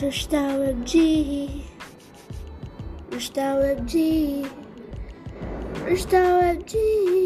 Nostalgia G. Nostalgia G. Nostalgia G.